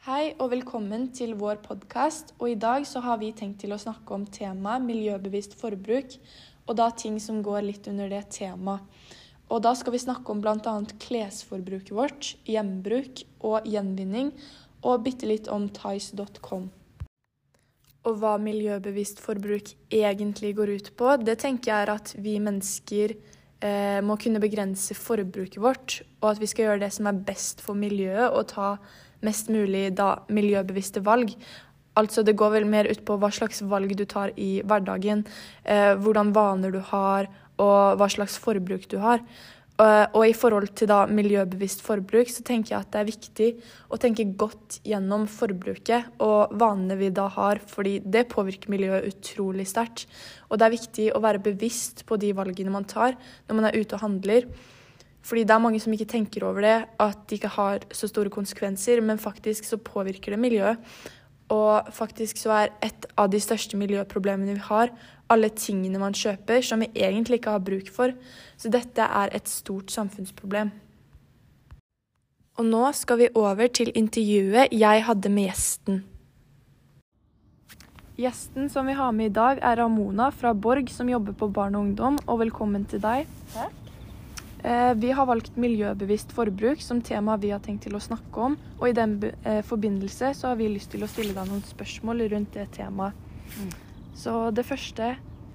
Hei og velkommen til vår podkast. Og i dag så har vi tenkt til å snakke om temaet miljøbevisst forbruk, og da ting som går litt under det temaet. Og da skal vi snakke om bl.a. klesforbruket vårt, gjenbruk og gjenvinning, og bitte litt om Tice.com. Og hva miljøbevisst forbruk egentlig går ut på, det tenker jeg er at vi mennesker eh, må kunne begrense forbruket vårt, og at vi skal gjøre det som er best for miljøet, og ta mest mulig da, miljøbevisste valg. Altså Det går vel mer ut på hva slags valg du tar i hverdagen, eh, hvordan vaner du har, og hva slags forbruk du har. Uh, og i forhold til da miljøbevisst forbruk, så tenker jeg at det er viktig å tenke godt gjennom forbruket og vanene vi da har, fordi det påvirker miljøet utrolig sterkt. Og det er viktig å være bevisst på de valgene man tar når man er ute og handler. Fordi det er mange som ikke tenker over det, at det ikke har så store konsekvenser, men faktisk så påvirker det miljøet. Og faktisk så er et av de største miljøproblemene vi har, alle tingene man kjøper som vi egentlig ikke har bruk for. Så dette er et stort samfunnsproblem. Og nå skal vi over til intervjuet jeg hadde med gjesten. Gjesten som vi har med i dag, er Ramona fra Borg, som jobber på barn og ungdom. Og velkommen til deg. Takk. Eh, vi har valgt miljøbevisst forbruk som tema vi har tenkt til å snakke om. Og i den eh, forbindelse så har vi lyst til å stille deg noen spørsmål rundt det temaet. Mm. Så det første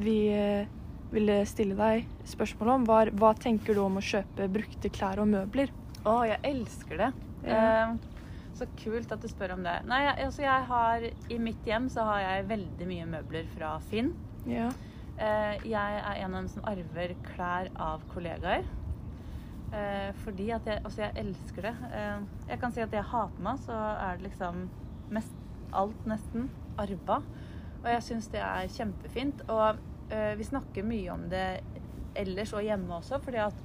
vi eh, ville stille deg spørsmål om, var hva tenker du om å kjøpe brukte klær og møbler? Å, jeg elsker det. Eh, så kult at du spør om det. Nei, altså jeg har, I mitt hjem så har jeg veldig mye møbler fra Finn. Ja. Eh, jeg er en av dem som arver klær av kollegaer. Eh, fordi at jeg, altså jeg elsker det. Eh, jeg kan si at jeg hater meg, så er det liksom mest alt nesten arva. Og jeg syns det er kjempefint. Og eh, vi snakker mye om det ellers og hjemme også, fordi at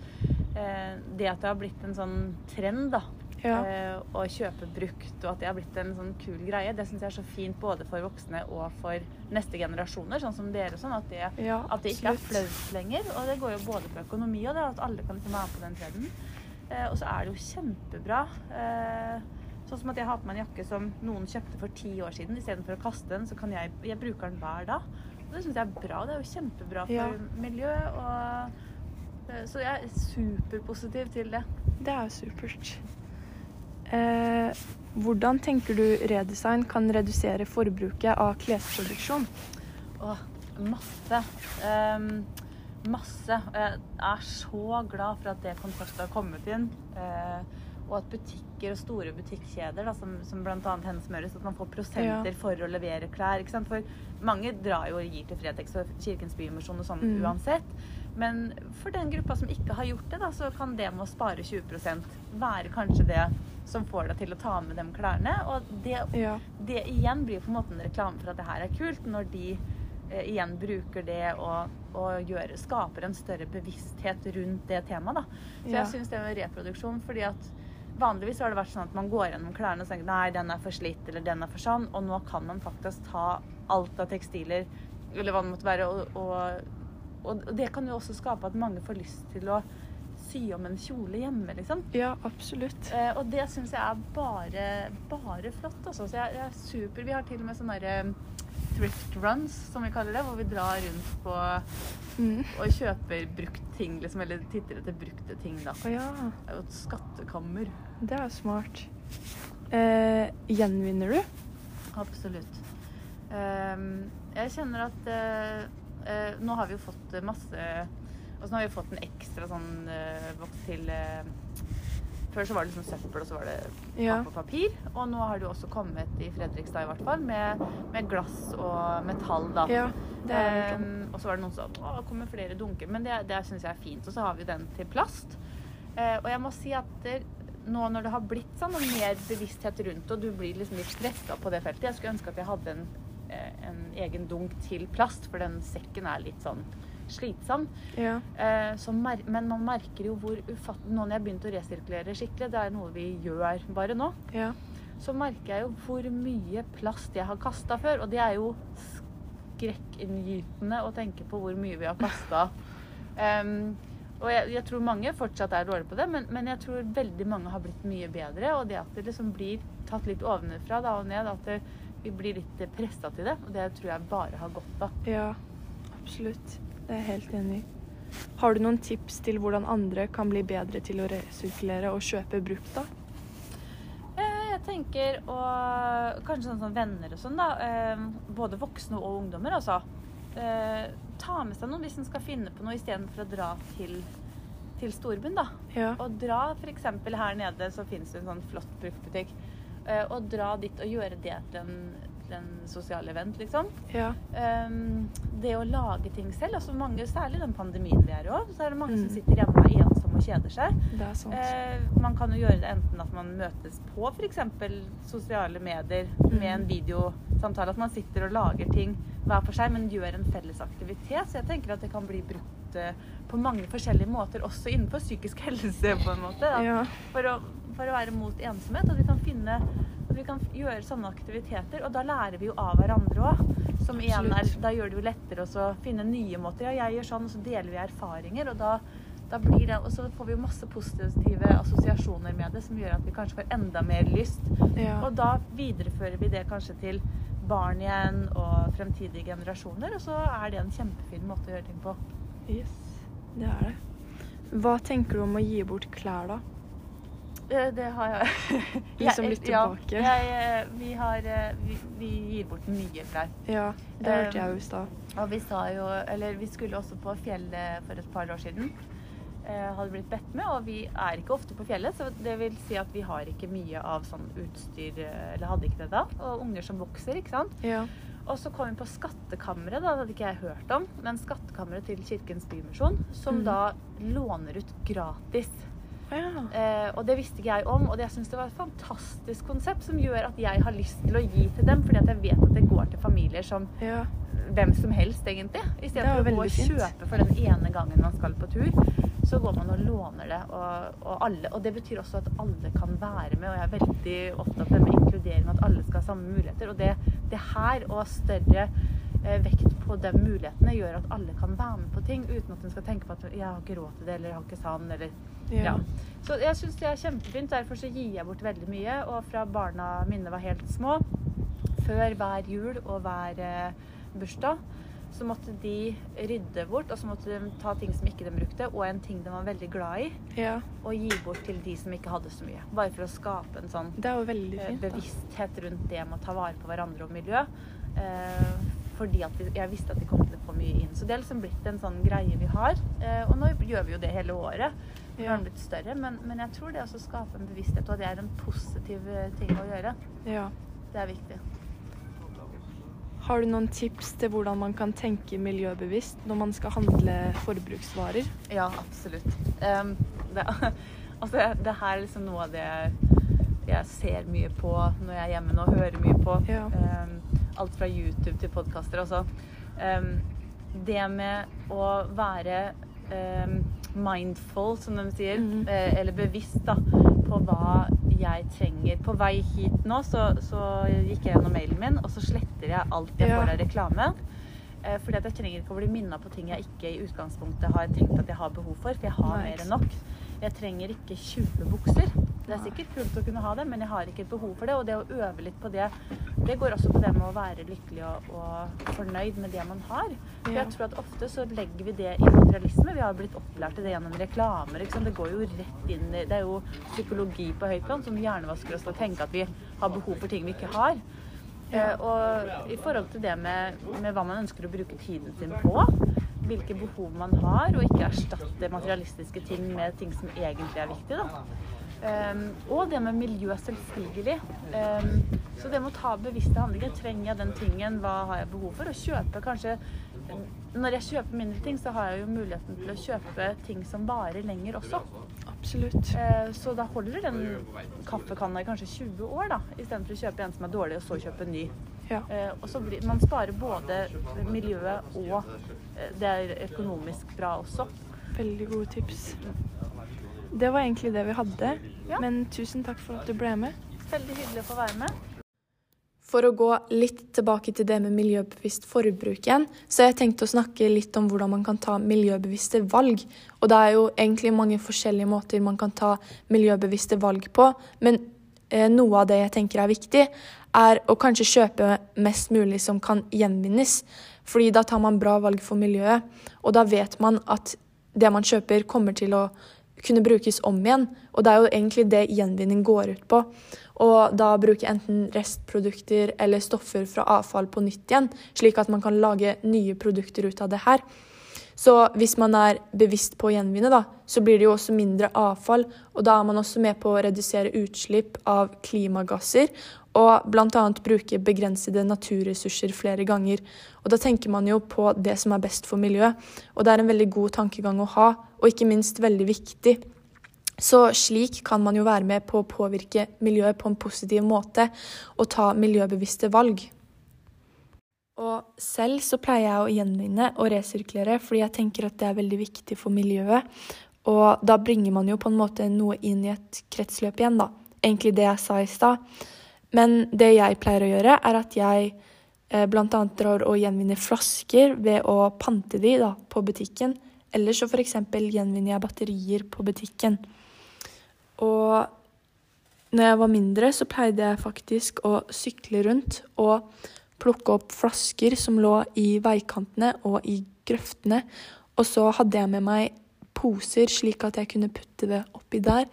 eh, det at det har blitt en sånn trend, da. Ja. eh, og kjøpe brukt, og at det har blitt en sånn kul greie, det syns jeg er så fint både for voksne og for neste generasjoner, sånn som dere. Sånn at det, ja, at det ikke er flaut lenger. Og det går jo både på økonomi og det at alle kan liksom være med på den trenden. Eh, og så er det jo kjempebra. Eh, sånn som at jeg har på meg en jakke som noen kjøpte for ti år siden. Istedenfor å kaste den, så kan jeg, jeg bruker den hver dag. Og det syns jeg er bra. Det er jo kjempebra for Ja. miljøet. Og, eh, så jeg er superpositiv til det. Det er jo supert. Eh, hvordan tenker du redesign kan redusere forbruket av klesproduksjon? Åh, masse. Um, masse. Jeg er så glad for at det konseptet har kommet inn. Uh, og at butikker og store butikkjeder, da, som, som bl.a. Hennes Møres, at man får prosenter Ja. for å levere klær. For mange drar jo og gir til Fretex og Kirkens Bymisjon og sånn Mm. uansett. Men for den gruppa som ikke har gjort det, da, så kan det med å spare 20% være kanskje det som får deg til å ta med de klærne. Og det Ja. det igjen blir på en måte en reklame for at det her er kult, når de eh, igjen bruker det og, og gjør, skaper en større bevissthet rundt det temaet. Da. Så Ja. jeg syns det med reproduksjon fordi at Vanligvis har det vært sånn at man går gjennom klærne og tenker nei, den er for slitt eller den er for sånn, og nå kan man faktisk ta alt av tekstiler eller hva det måtte være, og, og, og det kan jo også skape at mange får lyst til å sy om en kjole hjemme, liksom. ja, absolutt. Eh, og det syns jeg er bare, bare flott. Altså. Så jeg, jeg er super. Vi har til og med sånne der, eh, thrift runs, som vi kaller det, hvor vi drar rundt på Mm. og kjøper brukt ting, liksom, eller titter etter brukte ting, da. Oh, ja, Det er jo et skattekammer. det er smart. Eh, gjenvinner du? Absolutt. Eh, jeg kjenner at eh, eh, Nå har vi jo fått masse Og så har vi fått en ekstra sånn uh, boks til uh, Før så var det liksom søppel, og så var det Ja. og papir. Og nå har det jo også kommet i Fredrikstad i hvert fall, med, med glass og metall, da. Ja. Ehm, og så var det noen som sa det kommer flere dunker. Men det, det syns jeg er fint. Og så har vi den til plast. Uh, og jeg må si at det, nå når det har blitt sånn og mer bevissthet rundt og du blir liksom litt stressa på det feltet Jeg skulle ønske at jeg hadde en, en egen dunk til plast, for den sekken er litt sånn slitsom. Ja. Eh, men man merker jo hvor ufattelig Nå når jeg har begynt å resirkulere skikkelig, det er noe vi gjør bare nå, ja. så merker jeg jo hvor mye plast jeg har kasta før. Og det er jo skrekkinngytende å tenke på hvor mye vi har kasta. Um, og jeg, jeg tror mange fortsatt er dårlige på det, men, men jeg tror veldig mange har blitt mye bedre. Og det at det liksom blir tatt litt ovenfra da, og ned. At det, vi blir litt pressa til det. Og det tror jeg bare har godt av. Ja, absolutt. Det er jeg helt enig i. Har du noen tips til hvordan andre kan bli bedre til å resirkulere og kjøpe brukt, da? Eh, Jeg tenker og kanskje sånn som venner og sånn, da. eh, Både voksne og ungdommer, altså. Eh, Ta med seg noen hvis en skal finne på noe istedenfor å dra til, til storbyen, da. Ja. Og dra f.eks. her nede, så finnes det en sånn flott bruktbutikk. Og dra dit og gjøre det til en, til en sosial event, liksom. Ja. Um, det å lage ting selv, altså mange, særlig den pandemien vi er i òg, så er det mange Mm. som sitter hjemme ensomme og kjeder seg. Eh, man kan jo gjøre det enten at man møtes på f.eks. sosiale medier med en Mm. videosamtale, at man sitter og lager ting hver for seg, men gjør en felles aktivitet. Så jeg tenker at det kan bli brukt eh, på mange forskjellige måter, også innenfor psykisk helse, på en måte. Ja. for å, for å være mot ensomhet. At vi kan finne vi kan gjøre sånne aktiviteter. Og da lærer vi jo av hverandre òg. Som igjen er, da gjør det jo lettere å finne nye måter. Ja, jeg gjør sånn, og så deler vi erfaringer. Og da, da blir det, og så får vi masse positive assosiasjoner med det, som gjør at vi kanskje får enda mer lyst. ja. Og da viderefører vi det kanskje til barn igjen og fremtidige generasjoner. Og så er det en kjempefin måte å gjøre ting på. Yes, det er det. Hva tenker du om å gi bort klær, da? Eh, Det har jeg. Du som lytter ja, tilbake. Jeg, eh, vi, har, eh, vi, vi gir bort mye klær. Ja, det hørte jeg jo i stad. Og vi sa jo Eller vi skulle også på fjellet for et par år siden. Hadde blitt bedt med, og vi er ikke ofte på fjellet, så det vil si at vi har ikke mye av sånn utstyr Eller hadde ikke det da. Og unger som vokser, ikke sant. Ja. Og så kom vi på Skattkammeret, da, det hadde ikke jeg hørt om. Men Skattkammeret til Kirkens Bymisjon, som mm. da låner ut gratis. Ja. Eh, og det visste ikke jeg om, og det, jeg syns det var et fantastisk konsept som gjør at jeg har lyst til å gi til dem, fordi at jeg vet at det går til familier som ja. hvem som helst, egentlig. Istedenfor å gå og fint. kjøpe for den ene gangen man skal på tur, så går man og låner det. Og, og, alle, og det betyr også at alle kan være med, og jeg er veldig opptatt med inkludering, at alle skal ha samme muligheter. Og det, det her, og større eh, vekt på de mulighetene, gjør at alle kan være med på ting, uten at en skal tenke på at 'jeg har ikke råd til det', eller 'jeg har ikke sann', eller Ja. ja. Så jeg syns det er kjempefint. Derfor så gir jeg bort veldig mye. Og fra barna mine var helt små, før hver jul og hver eh, bursdag, så måtte de rydde bort, og så måtte de ta ting som ikke de brukte, og en ting de var veldig glad i, ja. og gi bort til de som ikke hadde så mye. Bare for å skape en sånn eh, fint. Bevissthet rundt det med å ta vare på hverandre og miljø. Eh, fordi vi, jeg visste at de kom til å få mye inn. Så det er liksom blitt en sånn greie vi har. Eh, og nå gjør vi jo det hele året. Vi har blitt større, men, men jeg tror det også skaper en bevissthet, og det er en positiv eh, ting å gjøre. Ja. Det er viktig. Har du noen tips til hvordan man kan tenke miljøbevisst når man skal handle forbruksvarer? Ja, absolutt. Um, det, altså, det her er liksom noe av det jeg ser mye på når jeg er hjemme nå, hører mye på. Ja. Em, alt fra YouTube til podkaster også. Um, det med å være um, mindful, som de sier, mm -hmm. eller bevisst da, på hva jeg trenger. På vei hit nå så, så gikk jeg gjennom mailen min, og så sletter jeg alt jeg får av reklame. Eh, Fordi at jeg trenger ikke å bli minna på ting jeg ikke i utgangspunktet har tenkt at jeg har behov for. For jeg har mer enn nok. Jeg trenger ikke 20 bukser. Det er sikkert kult å kunne ha det, men jeg har ikke et behov for det. Og det å øve litt på det, det går også på det med å være lykkelig og, og fornøyd med det man har. For jeg tror at ofte så legger vi det i materialisme. Vi har blitt opplært til det gjennom reklamer. Sant? Det går jo rett inn i Det er jo psykologi på høyt plan som hjernevasker oss til å tenke at vi har behov for ting vi ikke har. Ja. Uh, og i forhold til det med, med hva man ønsker å bruke tiden sin på, hvilke behov man har, og ikke erstatte materialistiske ting med ting som egentlig er viktig. Um, og det med miljø, selvfølgelig. Um, så det med å ta bevisste handlinger. Trenger jeg den tingen? Hva har jeg behov for? Og kjøpe kanskje Når jeg kjøper mindre ting, så har jeg jo muligheten til å kjøpe ting som varer lenger også. Absolutt. Uh, Så da holder den kaffekanna i kanskje 20 år, da, istedenfor å kjøpe en som er dårlig, og så kjøpe en ny. Ja. Uh, Og så blir, man sparer både miljøet og det er økonomisk bra også. Veldig gode tips. Det var egentlig det vi hadde. Ja. Men tusen takk for at du ble med. Veldig hyggelig å få være med. For å gå litt tilbake til det med miljøbevisst forbruk igjen, så har jeg tenkt å snakke litt om hvordan man kan ta miljøbevisste valg. Og det er jo egentlig mange forskjellige måter man kan ta miljøbevisste valg på, men eh, noe av det jeg tenker er viktig, er å kanskje kjøpe mest mulig som kan gjenvinnes. Fordi da tar man bra valg for miljøet, og da vet man at det man kjøper, kommer til å kunne brukes om igjen. Og det er jo egentlig det gjenvinning går ut på. Og da bruke enten restprodukter eller stoffer fra avfall på nytt igjen, slik at man kan lage nye produkter ut av det her. Så hvis man er bevisst på å gjenvinne, da, så blir det jo også mindre avfall. Og da er man også med på å redusere utslipp av klimagasser og bl.a. bruke begrensede naturressurser flere ganger. Og da tenker man jo på det som er best for miljøet. Og det er en veldig god tankegang å ha, og ikke minst veldig viktig. Så slik kan man jo være med på å påvirke miljøet på en positiv måte og ta miljøbevisste valg. Og selv så pleier jeg å gjenvinne og resirkulere, fordi jeg tenker at det er veldig viktig for miljøet. Og da bringer man jo på en måte noe inn i et kretsløp igjen, da. Egentlig det jeg sa i stad. Men det jeg pleier å gjøre, er at jeg eh, bl.a. drar og gjenvinner flasker ved å pante de da, på butikken. Eller så f.eks. gjenvinner jeg batterier på butikken. Og når jeg var mindre, så pleide jeg faktisk å sykle rundt og plukke opp flasker som lå i veikantene og i grøftene. Og så hadde jeg med meg poser, slik at jeg kunne putte det oppi der.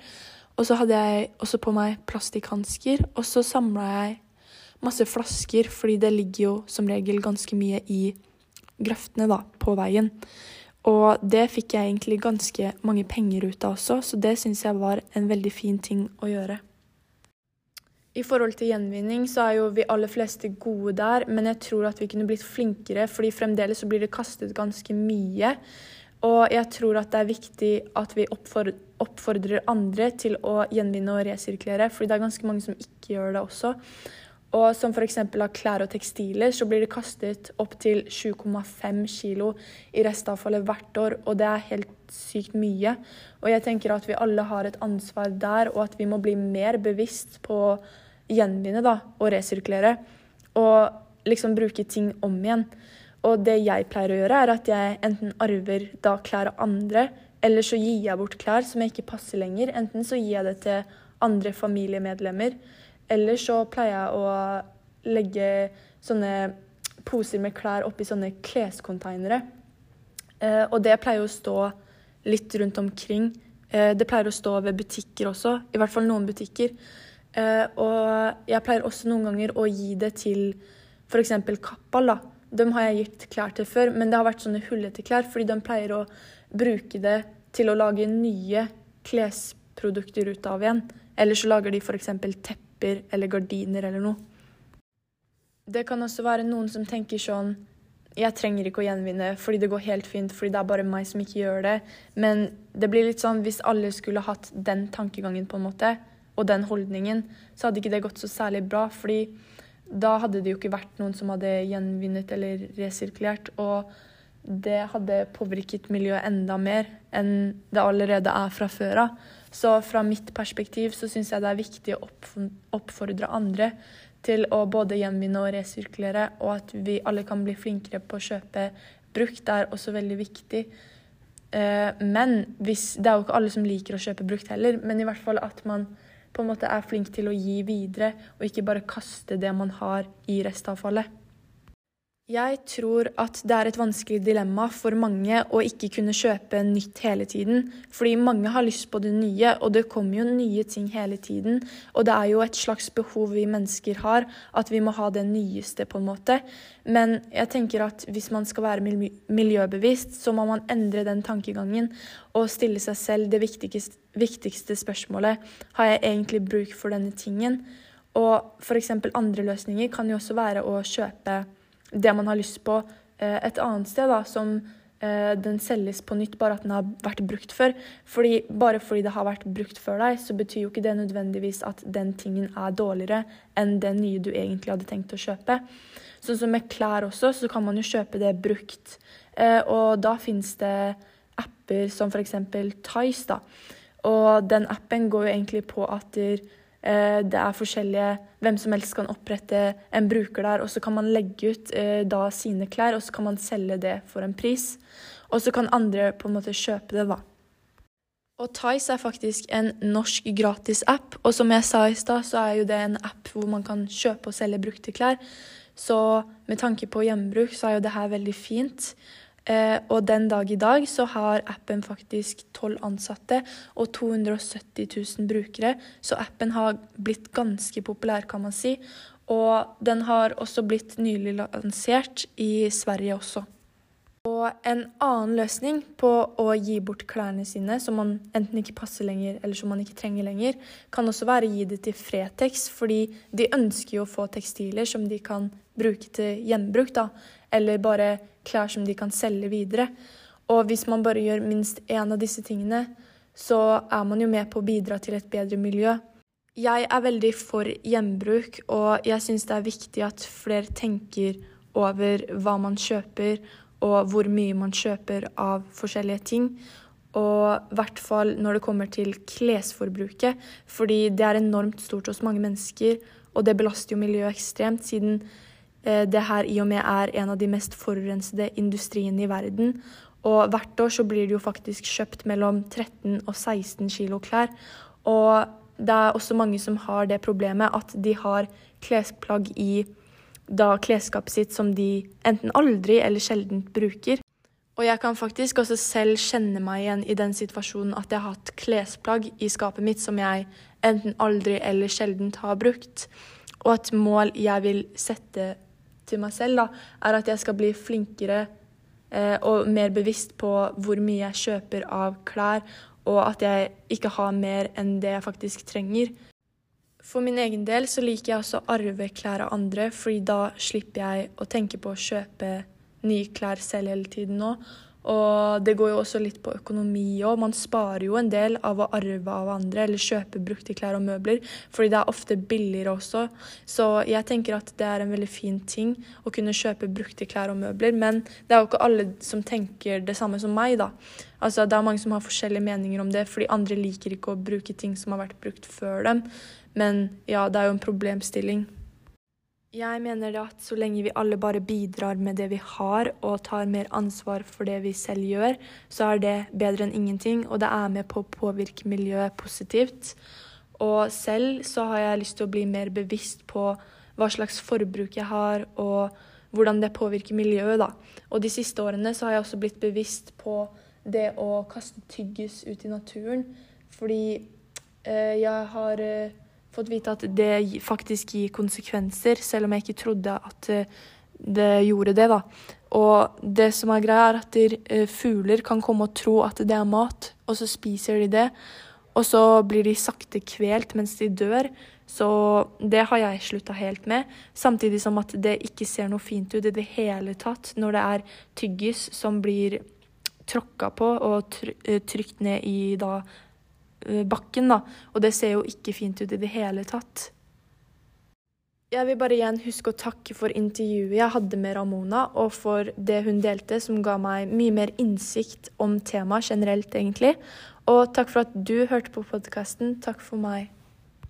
Og så hadde jeg også på meg plastikkhansker, og så samla jeg masse flasker, fordi det ligger jo som regel ganske mye i grøftene da, på veien. Og det fikk jeg egentlig ganske mange penger ut av også, så det syns jeg var en veldig fin ting å gjøre. I forhold til gjenvinning så er jo vi aller fleste gode der, men jeg tror at vi kunne blitt flinkere, fordi fremdeles så blir det kastet ganske mye. Og jeg tror at det er viktig at vi oppfordrer andre til å gjenvinne og resirkulere, fordi det er ganske mange som ikke gjør det også. Og som f.eks. av klær og tekstiler, så blir det kastet opptil 7,5 kilo i restavfallet hvert år, og det er helt sykt mye. Og jeg tenker at vi alle har et ansvar der, og at vi må bli mer bevisst på gjenvinne da, og resirkulere. Og liksom bruke ting om igjen. Og det jeg pleier å gjøre, er at jeg enten arver da klær av andre, eller så gir jeg bort klær som jeg ikke passer lenger. Enten så gir jeg det til andre familiemedlemmer, eller så pleier jeg å legge sånne poser med klær oppi sånne klescontainere. Eh, og det pleier å stå litt rundt omkring. Eh, det pleier å stå ved butikker også, i hvert fall noen butikker. Eh, og jeg pleier også noen ganger å gi det til f.eks. Kappal. da. Dem har jeg gitt klær til før, men det har vært sånne hullete klær, fordi de pleier å bruke det til å lage nye klesprodukter ut av igjen. Eller så lager de f.eks. tepper eller gardiner eller noe. Det kan også være noen som tenker sånn Jeg trenger ikke å gjenvinne fordi det går helt fint, fordi det er bare meg som ikke gjør det. Men det blir litt sånn hvis alle skulle hatt den tankegangen, på en måte, og den holdningen, så hadde ikke det gått så særlig bra. fordi da hadde det jo ikke vært noen som hadde gjenvunnet eller resirkulert. Og det hadde påvirket miljøet enda mer enn det allerede er fra før av. Så fra mitt perspektiv så syns jeg det er viktig å oppfordre andre til å både gjenvinne og resirkulere, og at vi alle kan bli flinkere på å kjøpe brukt. Det er også veldig viktig. Eh, men hvis, Det er jo ikke alle som liker å kjøpe brukt heller, men i hvert fall at man på en måte er flink til å gi videre, og ikke bare kaste det man har i restavfallet. Jeg tror at det er et vanskelig dilemma for mange å ikke kunne kjøpe nytt hele tiden. Fordi mange har lyst på det nye, og det kommer jo nye ting hele tiden. Og det er jo et slags behov vi mennesker har, at vi må ha det nyeste, på en måte. Men jeg tenker at hvis man skal være miljøbevisst, så må man endre den tankegangen og stille seg selv det viktigste, viktigste spørsmålet har jeg egentlig bruk for denne tingen. Og f.eks. andre løsninger kan jo også være å kjøpe det man har lyst på eh, et annet sted, da, som eh, den selges på nytt, bare at den har vært brukt før. Fordi, bare fordi det har vært brukt før deg, så betyr jo ikke det nødvendigvis at den tingen er dårligere enn den nye du egentlig hadde tenkt å kjøpe. Sånn som med klær også, så kan man jo kjøpe det brukt. Eh, og da finnes det apper som f.eks. Tice, da. Og den appen går jo egentlig på at det er forskjellige Hvem som helst kan opprette en bruker der, og så kan man legge ut eh, da sine klær, og så kan man selge det for en pris. Og så kan andre på en måte kjøpe det, da. Og Tice er faktisk en norsk gratis app, og som jeg sa i stad, så er jo det en app hvor man kan kjøpe og selge brukte klær. Så med tanke på gjenbruk så er jo det her veldig fint. Eh, og den dag i dag så har appen faktisk tolv ansatte og 270 000 brukere, så appen har blitt ganske populær, kan man si. Og den har også blitt nylig lansert i Sverige også. Og en annen løsning på å gi bort klærne sine som man enten ikke passer lenger, eller som man ikke trenger lenger, kan også være å gi det til Fretex, fordi de ønsker jo å få tekstiler som de kan bruke til gjenbruk, da, eller bare klær som de kan selge videre. Og hvis man bare gjør minst én av disse tingene, så er man jo med på å bidra til et bedre miljø. Jeg er veldig for gjenbruk, og jeg syns det er viktig at flere tenker over hva man kjøper, og hvor mye man kjøper av forskjellige ting. Og i hvert fall når det kommer til klesforbruket, fordi det er enormt stort hos mange mennesker, og det belaster jo miljøet ekstremt, siden det her i og med er en av de mest forurensede industriene i verden. Og hvert år så blir det jo faktisk kjøpt mellom 13 og 16 kilo klær. Og det er også mange som har det problemet at de har klesplagg i da klesskapet sitt som de enten aldri eller sjelden bruker. Og jeg kan faktisk også selv kjenne meg igjen i den situasjonen at jeg har hatt klesplagg i skapet mitt som jeg enten aldri eller sjelden har brukt. Og et mål jeg vil sette til meg selv, da, er at jeg skal bli flinkere eh, og mer bevisst på hvor mye jeg kjøper av klær, og at jeg ikke har mer enn det jeg faktisk trenger. For min egen del så liker jeg også å arve klær av andre, fordi da slipper jeg å tenke på å kjøpe nye klær selv hele tiden nå. Og det går jo også litt på økonomi òg. Man sparer jo en del av å arve av andre eller kjøpe brukte klær og møbler, fordi det er ofte billigere også. Så jeg tenker at det er en veldig fin ting å kunne kjøpe brukte klær og møbler, men det er jo ikke alle som tenker det samme som meg, da. Altså, det er mange som har forskjellige meninger om det, fordi andre liker ikke å bruke ting som har vært brukt før dem. Men ja, det er jo en problemstilling. Jeg mener at så lenge vi alle bare bidrar med det vi har, og tar mer ansvar for det vi selv gjør, så er det bedre enn ingenting, og det er med på å påvirke miljøet positivt. Og selv så har jeg lyst til å bli mer bevisst på hva slags forbruk jeg har, og hvordan det påvirker miljøet, da. Og de siste årene så har jeg også blitt bevisst på det å kaste tyggis ut i naturen, fordi øh, jeg har eh, fått vite at det faktisk gir konsekvenser, selv om jeg ikke trodde at eh, det gjorde det. da. Og det som er greia, er at eh, fugler kan komme og tro at det er mat, og så spiser de det. Og så blir de sakte kvelt mens de dør. Så det har jeg slutta helt med. Samtidig som at det ikke ser noe fint ut i det hele tatt når det er tyggis som blir tråkka på og eh, trykt ned i da bakken, da. Og det ser jo ikke fint ut i det hele tatt. Jeg vil bare igjen huske å takke for intervjuet jeg hadde med Ramona, og for det hun delte, som ga meg mye mer innsikt om temaet generelt, egentlig. Og takk for at du hørte på podkasten. Takk for meg.